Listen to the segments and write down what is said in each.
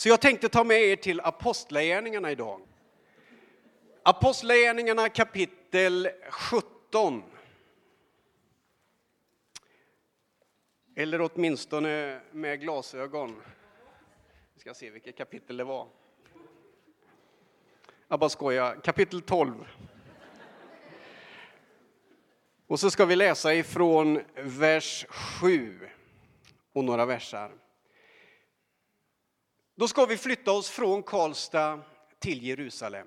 Så jag tänkte ta med er till Apostlagärningarna idag. Apostlagärningarna kapitel 17. Eller åtminstone med glasögon. Vi ska se vilket kapitel det var. Jag bara skojar. Kapitel 12. Och så ska vi läsa ifrån vers 7 och några versar. Då ska vi flytta oss från Karlstad till Jerusalem.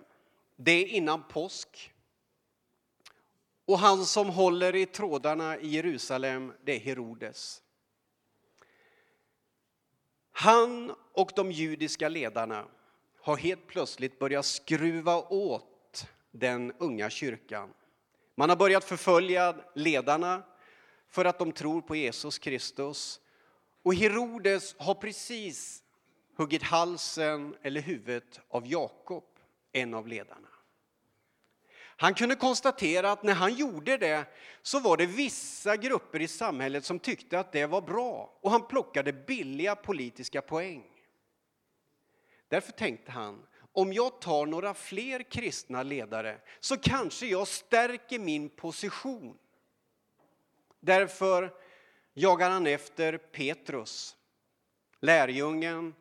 Det är innan påsk. Och han som håller i trådarna i Jerusalem, det är Herodes. Han och de judiska ledarna har helt plötsligt börjat skruva åt den unga kyrkan. Man har börjat förfölja ledarna för att de tror på Jesus Kristus. Och Herodes har precis huggit halsen eller huvudet av Jakob, en av ledarna. Han kunde konstatera att när han gjorde det så var det vissa grupper i samhället som tyckte att det var bra och han plockade billiga politiska poäng. Därför tänkte han, om jag tar några fler kristna ledare så kanske jag stärker min position. Därför jagar han efter Petrus, lärjungen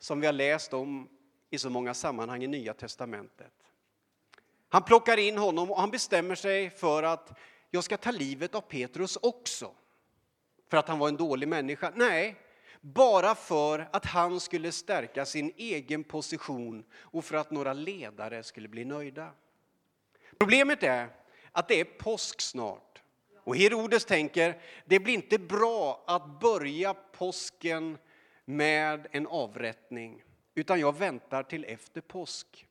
som vi har läst om i så många sammanhang i Nya testamentet. Han plockar in honom och han bestämmer sig för att jag ska ta livet av Petrus också. För att han var en dålig människa? Nej, bara för att han skulle stärka sin egen position och för att några ledare skulle bli nöjda. Problemet är att det är påsk snart. Och Herodes tänker, det blir inte bra att börja påsken med en avrättning, utan jag väntar till efter påsk.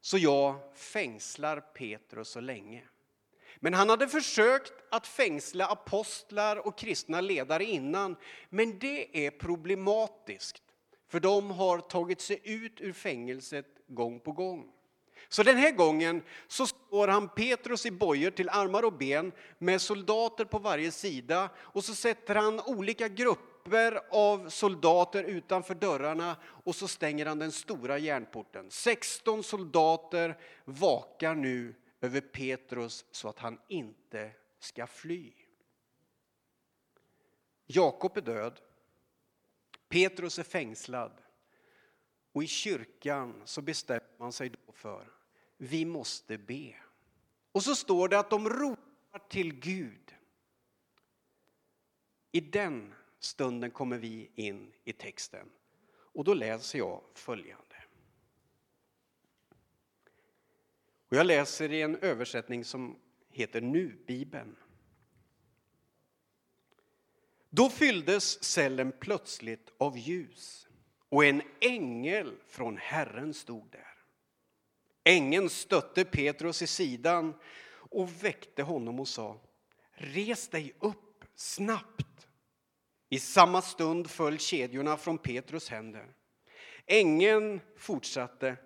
Så jag fängslar Petrus så länge. Men han hade försökt att fängsla apostlar och kristna ledare innan, men det är problematiskt, för de har tagit sig ut ur fängelset gång på gång. Så den här gången så står han Petrus i bojor till armar och ben med soldater på varje sida och så sätter han olika grupper av soldater utanför dörrarna och så stänger han den stora järnporten. 16 soldater vakar nu över Petrus så att han inte ska fly. Jakob är död. Petrus är fängslad. Och i kyrkan så bestämmer man sig då för vi måste be. Och så står det att de ropar till Gud. I den stunden kommer vi in i texten. Och då läser jag följande. Och jag läser i en översättning som heter Nu-bibeln. Då fylldes cellen plötsligt av ljus och en ängel från Herren stod där. Ängeln stötte Petrus i sidan och väckte honom och sa Res dig upp snabbt. I samma stund föll kedjorna från Petrus händer. Ängeln fortsatte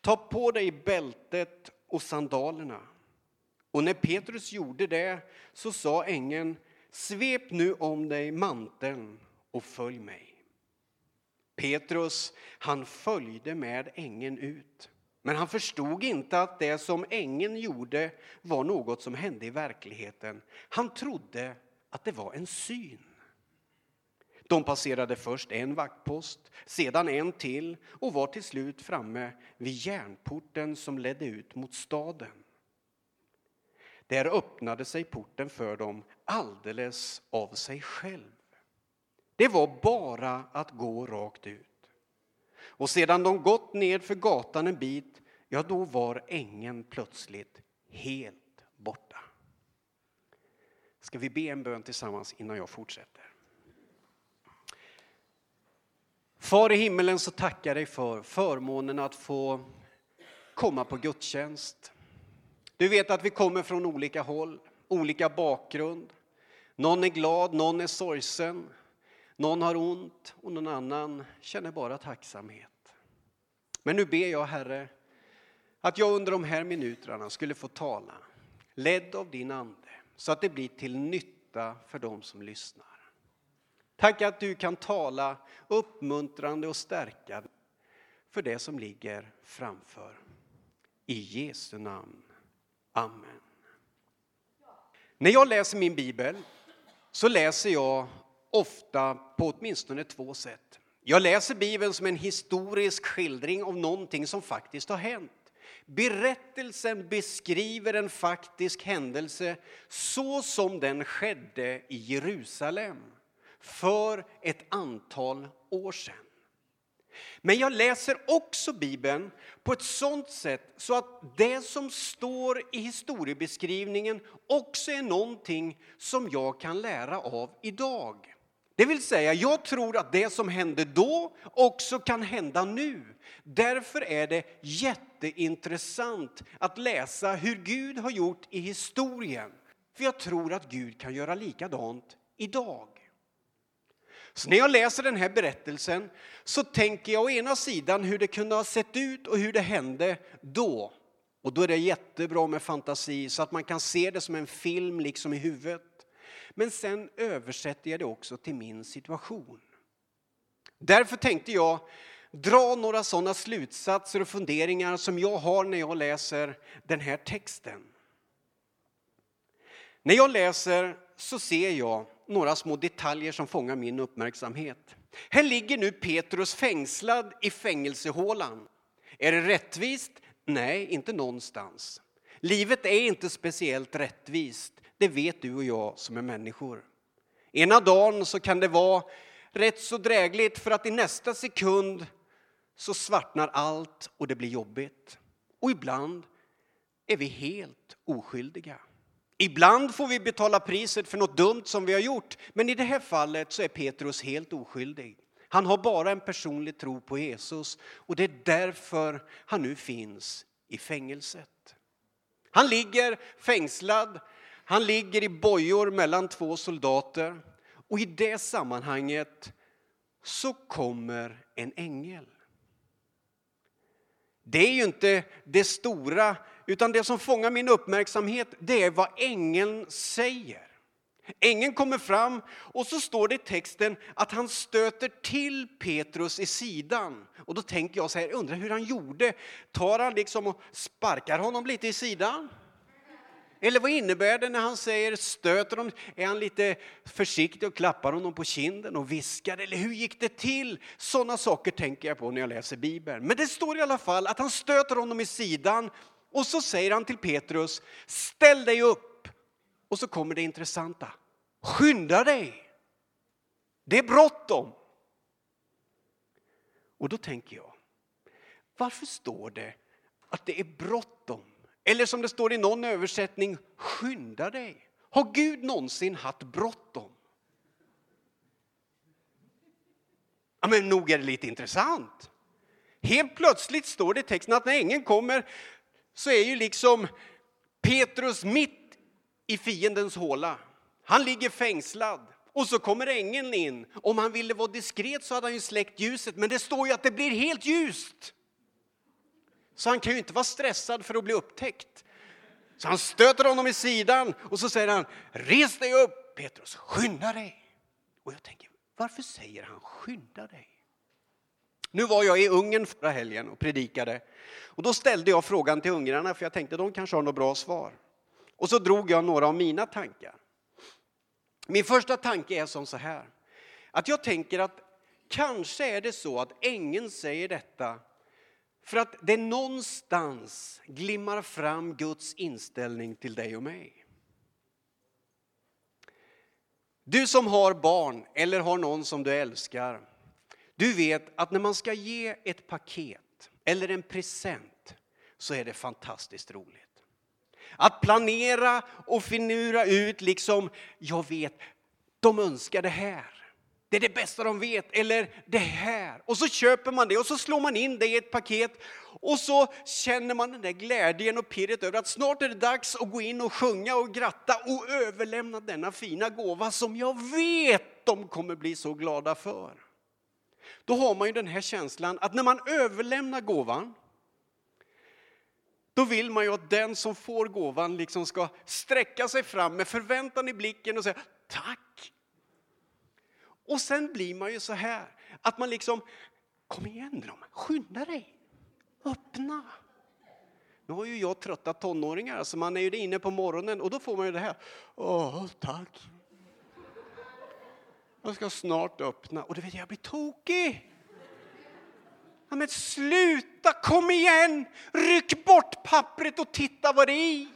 Ta på dig bältet och sandalerna. Och när Petrus gjorde det så sa ängeln Svep nu om dig manteln och följ mig. Petrus, han följde med ängeln ut. Men han förstod inte att det som ängeln gjorde var något som hände i verkligheten. Han trodde att det var en syn. De passerade först en vaktpost, sedan en till och var till slut framme vid järnporten som ledde ut mot staden. Där öppnade sig porten för dem alldeles av sig själv. Det var bara att gå rakt ut. Och sedan de gått ned för gatan en bit, ja, då var ängen plötsligt helt borta. Ska vi be en bön tillsammans innan jag fortsätter? Far i himmelen så tackar dig för förmånen att få komma på gudstjänst. Du vet att vi kommer från olika håll, olika bakgrund. Någon är glad, någon är sorgsen, någon har ont och någon annan känner bara tacksamhet. Men nu ber jag Herre att jag under de här minuterna skulle få tala, ledd av din Ande, så att det blir till nytta för dem som lyssnar. Tack att du kan tala uppmuntrande och stärkande för det som ligger framför. I Jesu namn. Amen. När jag läser min bibel så läser jag ofta på åtminstone två sätt. Jag läser Bibeln som en historisk skildring av någonting som faktiskt har hänt. Berättelsen beskriver en faktisk händelse så som den skedde i Jerusalem för ett antal år sedan. Men jag läser också Bibeln på ett sådant sätt så att det som står i historiebeskrivningen också är någonting som jag kan lära av idag. Det vill säga, jag tror att det som hände då också kan hända nu. Därför är det jätteintressant att läsa hur Gud har gjort i historien. För jag tror att Gud kan göra likadant idag. Så när jag läser den här berättelsen så tänker jag å ena sidan hur det kunde ha sett ut och hur det hände då. Och då är det jättebra med fantasi så att man kan se det som en film liksom i huvudet. Men sen översätter jag det också till min situation. Därför tänkte jag dra några sådana slutsatser och funderingar som jag har när jag läser den här texten. När jag läser så ser jag några små detaljer som fångar min uppmärksamhet. Här ligger nu Petrus fängslad i fängelsehålan. Är det rättvist? Nej, inte någonstans. Livet är inte speciellt rättvist. Det vet du och jag som är människor. Ena dagen så kan det vara rätt så drägligt för att i nästa sekund så svartnar allt och det blir jobbigt. Och ibland är vi helt oskyldiga. Ibland får vi betala priset för något dumt som vi har gjort, men i det här fallet så är Petrus helt oskyldig. Han har bara en personlig tro på Jesus och det är därför han nu finns i fängelset. Han ligger fängslad, han ligger i bojor mellan två soldater och i det sammanhanget så kommer en ängel. Det är ju inte det stora utan det som fångar min uppmärksamhet det är vad ängeln säger. Ängeln kommer fram och så står det i texten att han stöter till Petrus i sidan. Och då tänker jag så här, undrar hur han gjorde. Tar han liksom och sparkar honom lite i sidan? Eller vad innebär det när han säger stöter honom? Är han lite försiktig och klappar honom på kinden och viskar? Eller hur gick det till? Sådana saker tänker jag på när jag läser Bibeln. Men det står i alla fall att han stöter honom i sidan och så säger han till Petrus, ställ dig upp. Och så kommer det intressanta, skynda dig. Det är bråttom. Och då tänker jag, varför står det att det är bråttom? Eller som det står i någon översättning, skynda dig. Har Gud någonsin haft bråttom? Ja, men nog är det lite intressant. Helt plötsligt står det i texten att när ängeln kommer så är ju liksom Petrus mitt i fiendens håla. Han ligger fängslad. Och så kommer ängeln in. Om han ville vara diskret så hade han ju släckt ljuset, men det står ju att det blir helt ljust. Så han kan ju inte vara stressad för att bli upptäckt. Så han stöter honom i sidan och så säger han, res dig upp Petrus, skynda dig. Och jag tänker, varför säger han skynda dig? Nu var jag i Ungern förra helgen och predikade. Och då ställde jag frågan till ungrarna för jag tänkte de kanske har något bra svar. Och så drog jag några av mina tankar. Min första tanke är som så här. Att jag tänker att kanske är det så att ängeln säger detta för att det någonstans glimmar fram Guds inställning till dig och mig. Du som har barn eller har någon som du älskar du vet att när man ska ge ett paket eller en present så är det fantastiskt roligt. Att planera och finura ut liksom, jag vet, de önskar det här. Det är det bästa de vet, eller det här. Och så köper man det och så slår man in det i ett paket och så känner man den där glädjen och pirret över att snart är det dags att gå in och sjunga och gratta och överlämna denna fina gåva som jag vet de kommer bli så glada för då har man ju den här känslan att när man överlämnar gåvan då vill man ju att den som får gåvan liksom ska sträcka sig fram med förväntan i blicken och säga tack. Och sen blir man ju så här, att man liksom, kom igen då, skynda dig, öppna. Nu har ju jag trötta tonåringar, så man är ju inne på morgonen och då får man ju det här. Åh, tack. Jag ska snart öppna och du vet, jag blir tokig. Ja, men sluta, kom igen! Ryck bort pappret och titta vad det är i.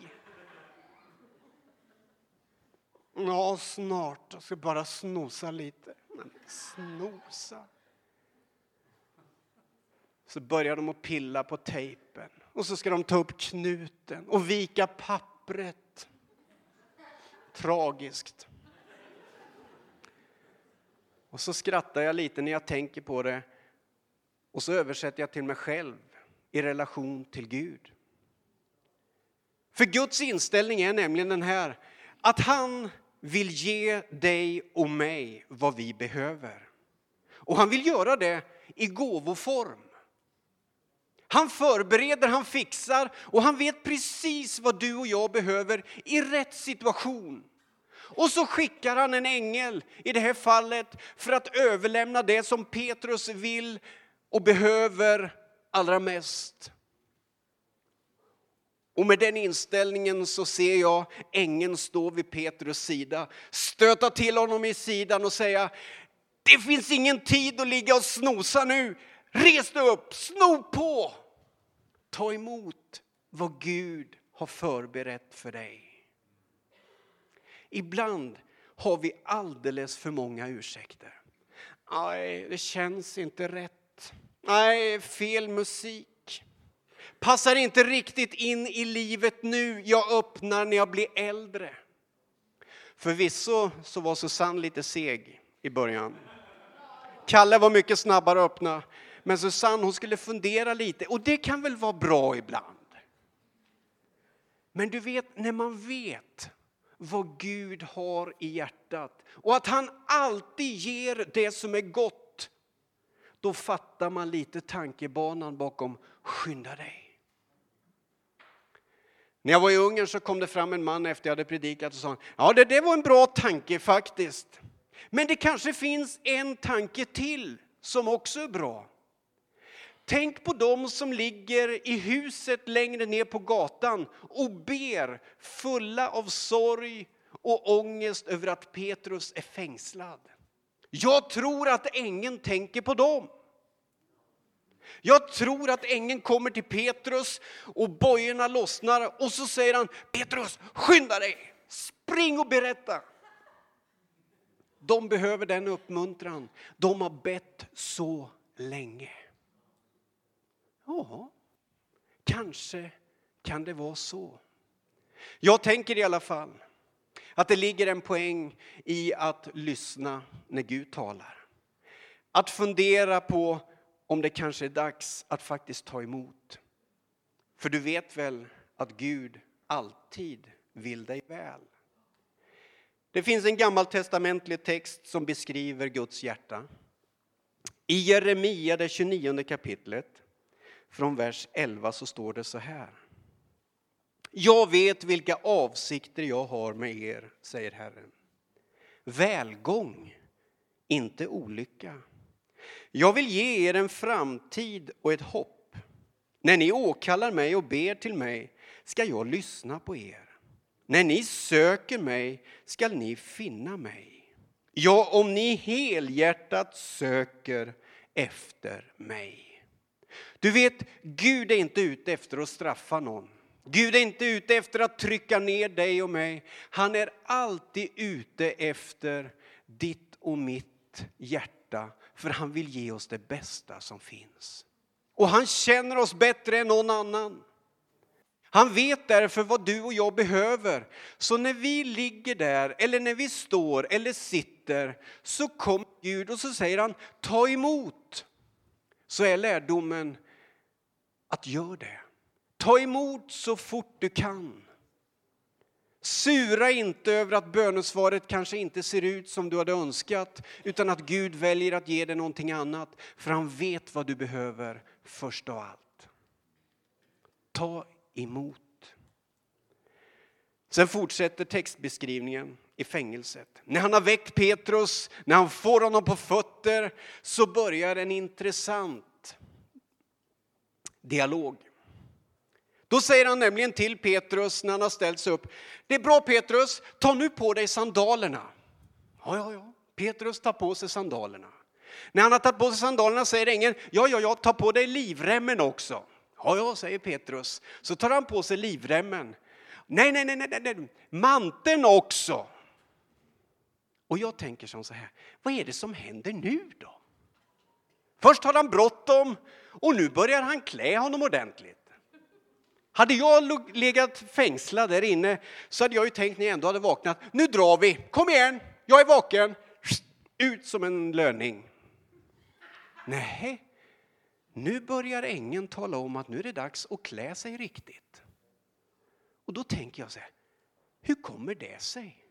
Ja, snart. Jag ska bara snosa lite. Men snosa. Så börjar de att pilla på tejpen och så ska de ta upp knuten och vika pappret. Tragiskt. Och så skrattar jag lite när jag tänker på det och så översätter jag till mig själv i relation till Gud. För Guds inställning är nämligen den här att han vill ge dig och mig vad vi behöver. Och han vill göra det i gåvoform. Han förbereder, han fixar och han vet precis vad du och jag behöver i rätt situation. Och så skickar han en ängel, i det här fallet, för att överlämna det som Petrus vill och behöver allra mest. Och med den inställningen så ser jag ängeln stå vid Petrus sida, stöta till honom i sidan och säga det finns ingen tid att ligga och snosa nu. Res dig upp, sno på! Ta emot vad Gud har förberett för dig. Ibland har vi alldeles för många ursäkter. Nej, det känns inte rätt. Nej, fel musik. Passar inte riktigt in i livet nu. Jag öppnar när jag blir äldre. Förvisso så var Susanne lite seg i början. Kalle var mycket snabbare att öppna. Men Susanne hon skulle fundera lite och det kan väl vara bra ibland. Men du vet, när man vet vad Gud har i hjärtat och att han alltid ger det som är gott, då fattar man lite tankebanan bakom skynda dig. När jag var i Ungern så kom det fram en man efter jag hade predikat och sa ja det, det var en bra tanke faktiskt. Men det kanske finns en tanke till som också är bra. Tänk på dem som ligger i huset längre ner på gatan och ber fulla av sorg och ångest över att Petrus är fängslad. Jag tror att ängeln tänker på dem. Jag tror att ängeln kommer till Petrus och bojorna lossnar och så säger han Petrus, skynda dig, spring och berätta. De behöver den uppmuntran. De har bett så länge. Ja, kanske kan det vara så. Jag tänker i alla fall att det ligger en poäng i att lyssna när Gud talar. Att fundera på om det kanske är dags att faktiskt ta emot. För du vet väl att Gud alltid vill dig väl. Det finns en gammaltestamentlig text som beskriver Guds hjärta. I Jeremia, det 29 kapitlet, från vers 11 så står det så här. Jag vet vilka avsikter jag har med er, säger Herren. Välgång, inte olycka. Jag vill ge er en framtid och ett hopp. När ni åkallar mig och ber till mig ska jag lyssna på er. När ni söker mig skall ni finna mig. Ja, om ni helhjärtat söker efter mig. Du vet, Gud är inte ute efter att straffa någon. Gud är inte ute efter att trycka ner dig och mig. Han är alltid ute efter ditt och mitt hjärta, för han vill ge oss det bästa som finns. Och han känner oss bättre än någon annan. Han vet därför vad du och jag behöver. Så när vi ligger där, eller när vi står eller sitter, så kommer Gud och så säger han, ta emot. Så är lärdomen att gör det. Ta emot så fort du kan. Sura inte över att bönesvaret kanske inte ser ut som du hade önskat utan att Gud väljer att ge dig någonting annat för han vet vad du behöver först av allt. Ta emot. Sen fortsätter textbeskrivningen i fängelset. När han har väckt Petrus, när han får honom på fötter, så börjar en intressant dialog. Då säger han nämligen till Petrus när han har ställt sig upp. Det är bra Petrus, ta nu på dig sandalerna. Ja, ja, ja. Petrus tar på sig sandalerna. När han har tagit på sig sandalerna säger ängeln, ja, ja, ja, ta på dig livremmen också. Ja, ja, säger Petrus. Så tar han på sig livremmen. Nej, nej, nej, nej, nej. manteln också. Och jag tänker som så här, vad är det som händer nu då? Först har han bråttom och nu börjar han klä honom ordentligt. Hade jag legat fängslad där inne så hade jag ju tänkt när jag ändå hade vaknat, nu drar vi, kom igen, jag är vaken, ut som en löning. Nej, nu börjar ängeln tala om att nu är det dags att klä sig riktigt. Och då tänker jag så här, hur kommer det sig?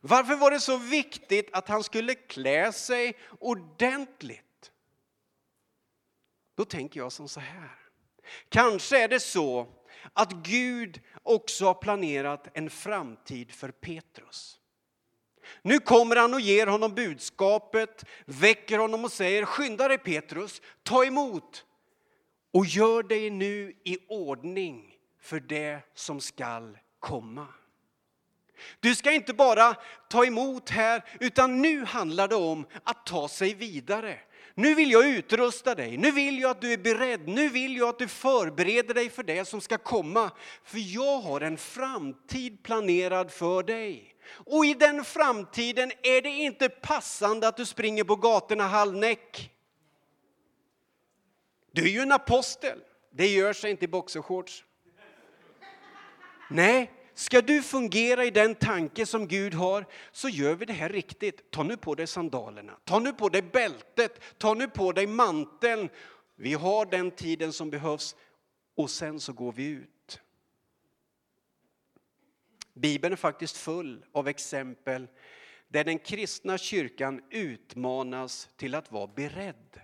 Varför var det så viktigt att han skulle klä sig ordentligt? Då tänker jag som så här. Kanske är det så att Gud också har planerat en framtid för Petrus. Nu kommer han och ger honom budskapet, väcker honom och säger skynda dig Petrus, ta emot och gör dig nu i ordning för det som skall komma. Du ska inte bara ta emot här, utan nu handlar det om att ta sig vidare. Nu vill jag utrusta dig, nu vill jag att du är beredd, nu vill jag att du förbereder dig för det som ska komma. För jag har en framtid planerad för dig. Och i den framtiden är det inte passande att du springer på gatorna halvnäck. Du är ju en apostel, det gör sig inte i boxershorts. Nej, Ska du fungera i den tanke som Gud har så gör vi det här riktigt. Ta nu på dig sandalerna, ta nu på dig bältet, ta nu på dig manteln. Vi har den tiden som behövs och sen så går vi ut. Bibeln är faktiskt full av exempel där den kristna kyrkan utmanas till att vara beredd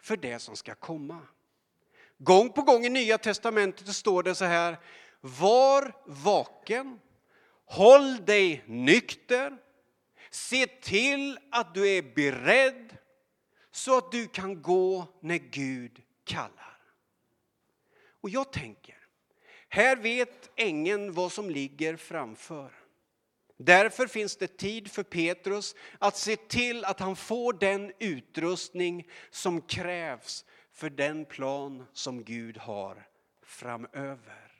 för det som ska komma. Gång på gång i Nya testamentet står det så här, var vaken, håll dig nykter, se till att du är beredd så att du kan gå när Gud kallar. Och jag tänker, här vet ängeln vad som ligger framför. Därför finns det tid för Petrus att se till att han får den utrustning som krävs för den plan som Gud har framöver.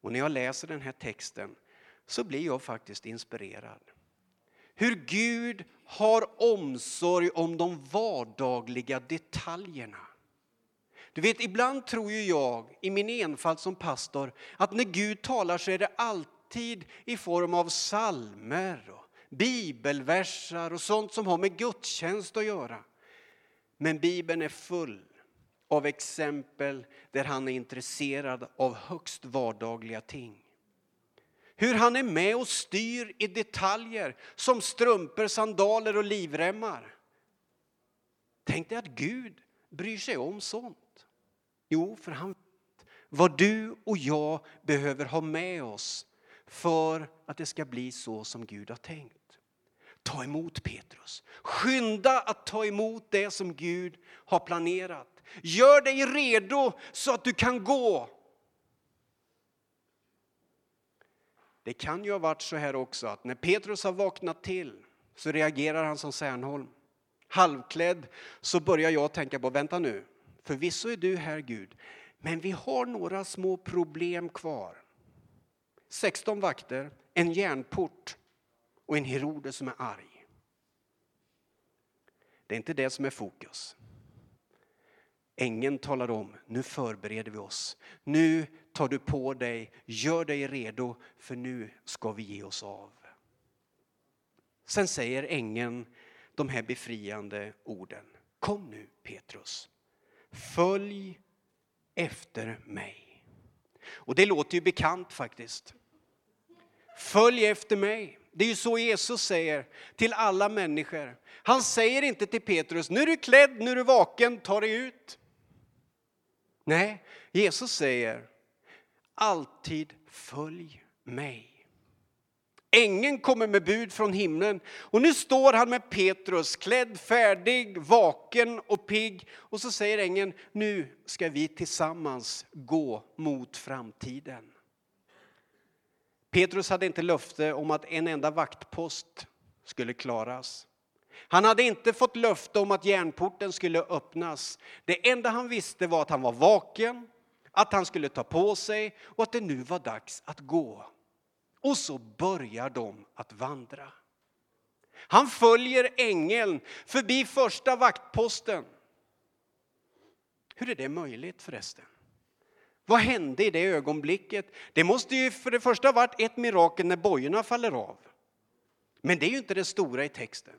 Och när jag läser den här texten så blir jag faktiskt inspirerad. Hur Gud har omsorg om de vardagliga detaljerna. Du vet, ibland tror ju jag i min enfald som pastor att när Gud talar så är det alltid i form av salmer och bibelversar och sånt som har med gudstjänst att göra. Men Bibeln är full av exempel där han är intresserad av högst vardagliga ting. Hur han är med och styr i detaljer som strumpor, sandaler och livremmar. Tänk dig att Gud bryr sig om sånt. Jo, för han vet vad du och jag behöver ha med oss för att det ska bli så som Gud har tänkt. Ta emot Petrus. Skynda att ta emot det som Gud har planerat. Gör dig redo så att du kan gå. Det kan ju ha varit så här också att när Petrus har vaknat till så reagerar han som Särnholm. Halvklädd så börjar jag tänka på, vänta nu, förvisso är du här Gud, men vi har några små problem kvar. 16 vakter, en järnport och en Herodes som är arg. Det är inte det som är fokus. Ängeln talar om, nu förbereder vi oss. Nu tar du på dig, gör dig redo, för nu ska vi ge oss av. Sen säger ängeln de här befriande orden. Kom nu Petrus, följ efter mig. Och det låter ju bekant faktiskt. Följ efter mig. Det är ju så Jesus säger till alla människor. Han säger inte till Petrus, nu är du klädd, nu är du vaken, ta dig ut. Nej, Jesus säger alltid följ mig. Ängeln kommer med bud från himlen och nu står han med Petrus klädd, färdig, vaken och pigg. Och så säger ängeln, nu ska vi tillsammans gå mot framtiden. Petrus hade inte löfte om att en enda vaktpost skulle klaras. Han hade inte fått löfte om att järnporten skulle öppnas. Det enda han visste var att han var vaken, att han skulle ta på sig och att det nu var dags att gå. Och så börjar de att vandra. Han följer ängeln förbi första vaktposten. Hur är det möjligt förresten? Vad hände i det ögonblicket? Det måste ju för det första varit ett mirakel när bojorna faller av. Men det är ju inte det stora i texten.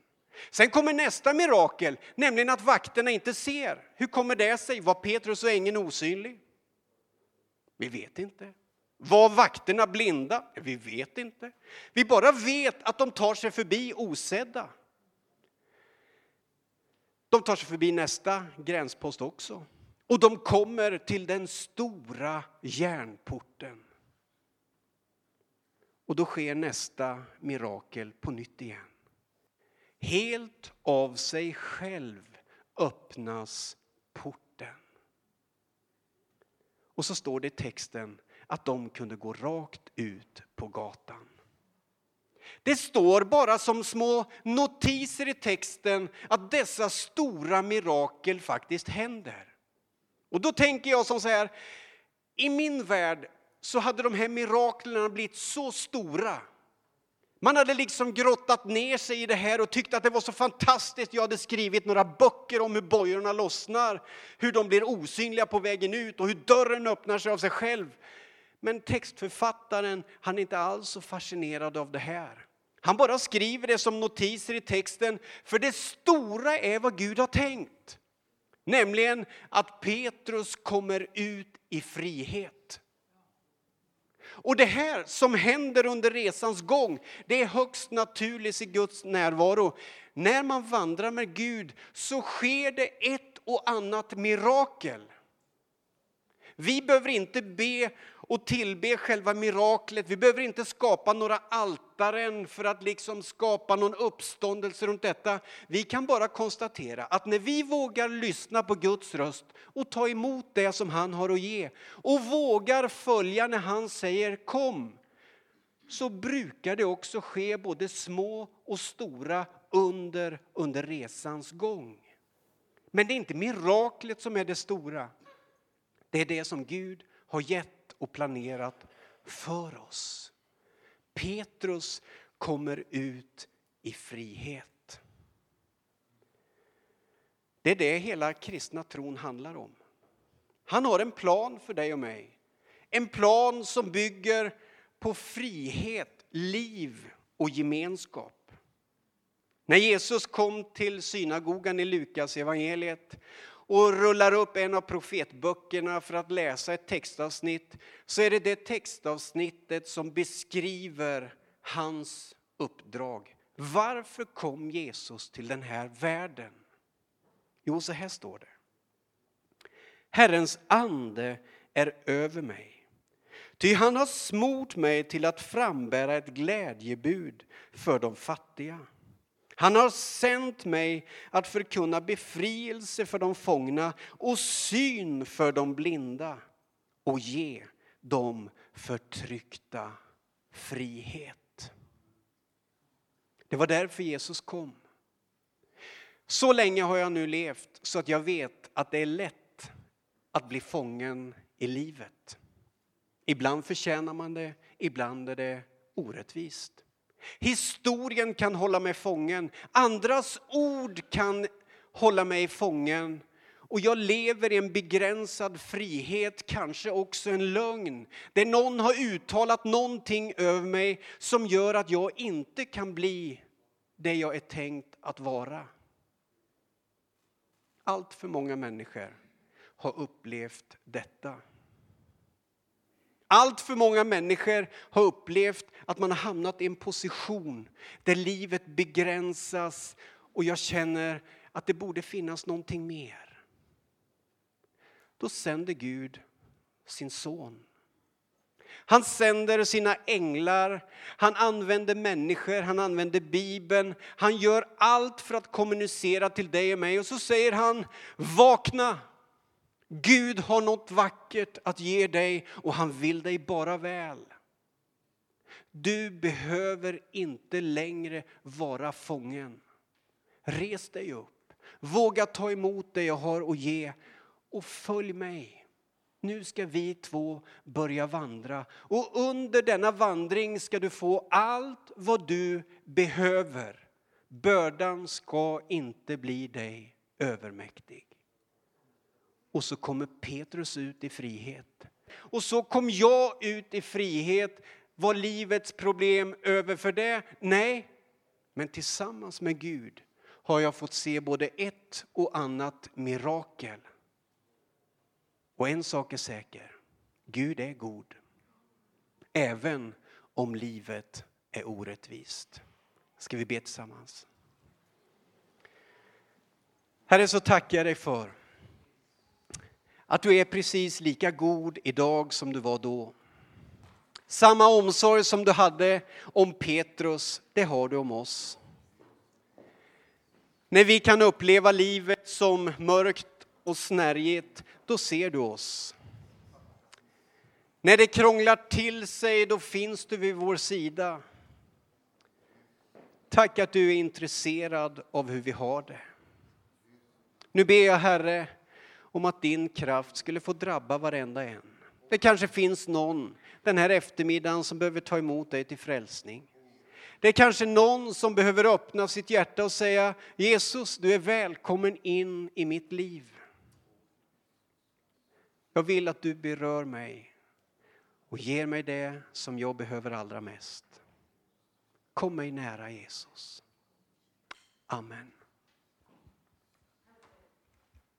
Sen kommer nästa mirakel, nämligen att vakterna inte ser. Hur kommer det sig? Var Petrus och ängeln osynlig? Vi vet inte. Var vakterna blinda? Vi vet inte. Vi bara vet att de tar sig förbi osedda. De tar sig förbi nästa gränspost också. Och de kommer till den stora järnporten. Och då sker nästa mirakel på nytt igen. Helt av sig själv öppnas porten. Och så står det i texten att de kunde gå rakt ut på gatan. Det står bara som små notiser i texten att dessa stora mirakel faktiskt händer. Och då tänker jag som så här, i min värld så hade de här miraklerna blivit så stora. Man hade liksom grottat ner sig i det här och tyckte att det var så fantastiskt. Jag hade skrivit några böcker om hur bojorna lossnar, hur de blir osynliga på vägen ut och hur dörren öppnar sig av sig själv. Men textförfattaren, han är inte alls så fascinerad av det här. Han bara skriver det som notiser i texten, för det stora är vad Gud har tänkt. Nämligen att Petrus kommer ut i frihet. Och det här som händer under resans gång, det är högst naturligt i Guds närvaro. När man vandrar med Gud så sker det ett och annat mirakel. Vi behöver inte be och tillbe själva miraklet. Vi behöver inte skapa några altaren för att liksom skapa någon uppståndelse runt detta. Vi kan bara konstatera att när vi vågar lyssna på Guds röst och ta emot det som han har att ge och vågar följa när han säger kom, så brukar det också ske både små och stora under under resans gång. Men det är inte miraklet som är det stora. Det är det som Gud har gett och planerat för oss. Petrus kommer ut i frihet. Det är det hela kristna tron handlar om. Han har en plan för dig och mig. En plan som bygger på frihet, liv och gemenskap. När Jesus kom till synagogan i Lukas evangeliet och rullar upp en av profetböckerna för att läsa ett textavsnitt så är det det textavsnittet som beskriver hans uppdrag. Varför kom Jesus till den här världen? Jo, så här står det. Herrens ande är över mig. Ty han har smort mig till att frambära ett glädjebud för de fattiga. Han har sänt mig att förkunna befrielse för de fångna och syn för de blinda och ge de förtryckta frihet. Det var därför Jesus kom. Så länge har jag nu levt så att jag vet att det är lätt att bli fången i livet. Ibland förtjänar man det, ibland är det orättvist. Historien kan hålla mig fången, andras ord kan hålla mig fången. Och jag lever i en begränsad frihet, kanske också en lögn. Där någon har uttalat någonting över mig som gör att jag inte kan bli det jag är tänkt att vara. Allt för många människor har upplevt detta. Allt för många människor har upplevt att man har hamnat i en position där livet begränsas och jag känner att det borde finnas någonting mer. Då sänder Gud sin son. Han sänder sina änglar, han använder människor, han använder Bibeln. Han gör allt för att kommunicera till dig och mig. Och så säger han, vakna! Gud har något vackert att ge dig och han vill dig bara väl. Du behöver inte längre vara fången. Res dig upp, våga ta emot det jag har att ge och följ mig. Nu ska vi två börja vandra och under denna vandring ska du få allt vad du behöver. Bördan ska inte bli dig övermäktig. Och så kommer Petrus ut i frihet. Och så kom jag ut i frihet. Var livets problem över för det? Nej, men tillsammans med Gud har jag fått se både ett och annat mirakel. Och en sak är säker, Gud är god. Även om livet är orättvist. Ska vi be tillsammans? Herre, så tackar jag dig för att du är precis lika god idag som du var då. Samma omsorg som du hade om Petrus, det har du om oss. När vi kan uppleva livet som mörkt och snärjigt, då ser du oss. När det krånglar till sig, då finns du vid vår sida. Tack att du är intresserad av hur vi har det. Nu ber jag Herre om att din kraft skulle få drabba varenda en. Det kanske finns någon den här eftermiddagen som behöver ta emot dig till frälsning. Det är kanske någon som behöver öppna sitt hjärta och säga Jesus, du är välkommen in i mitt liv. Jag vill att du berör mig och ger mig det som jag behöver allra mest. Kom mig nära Jesus. Amen.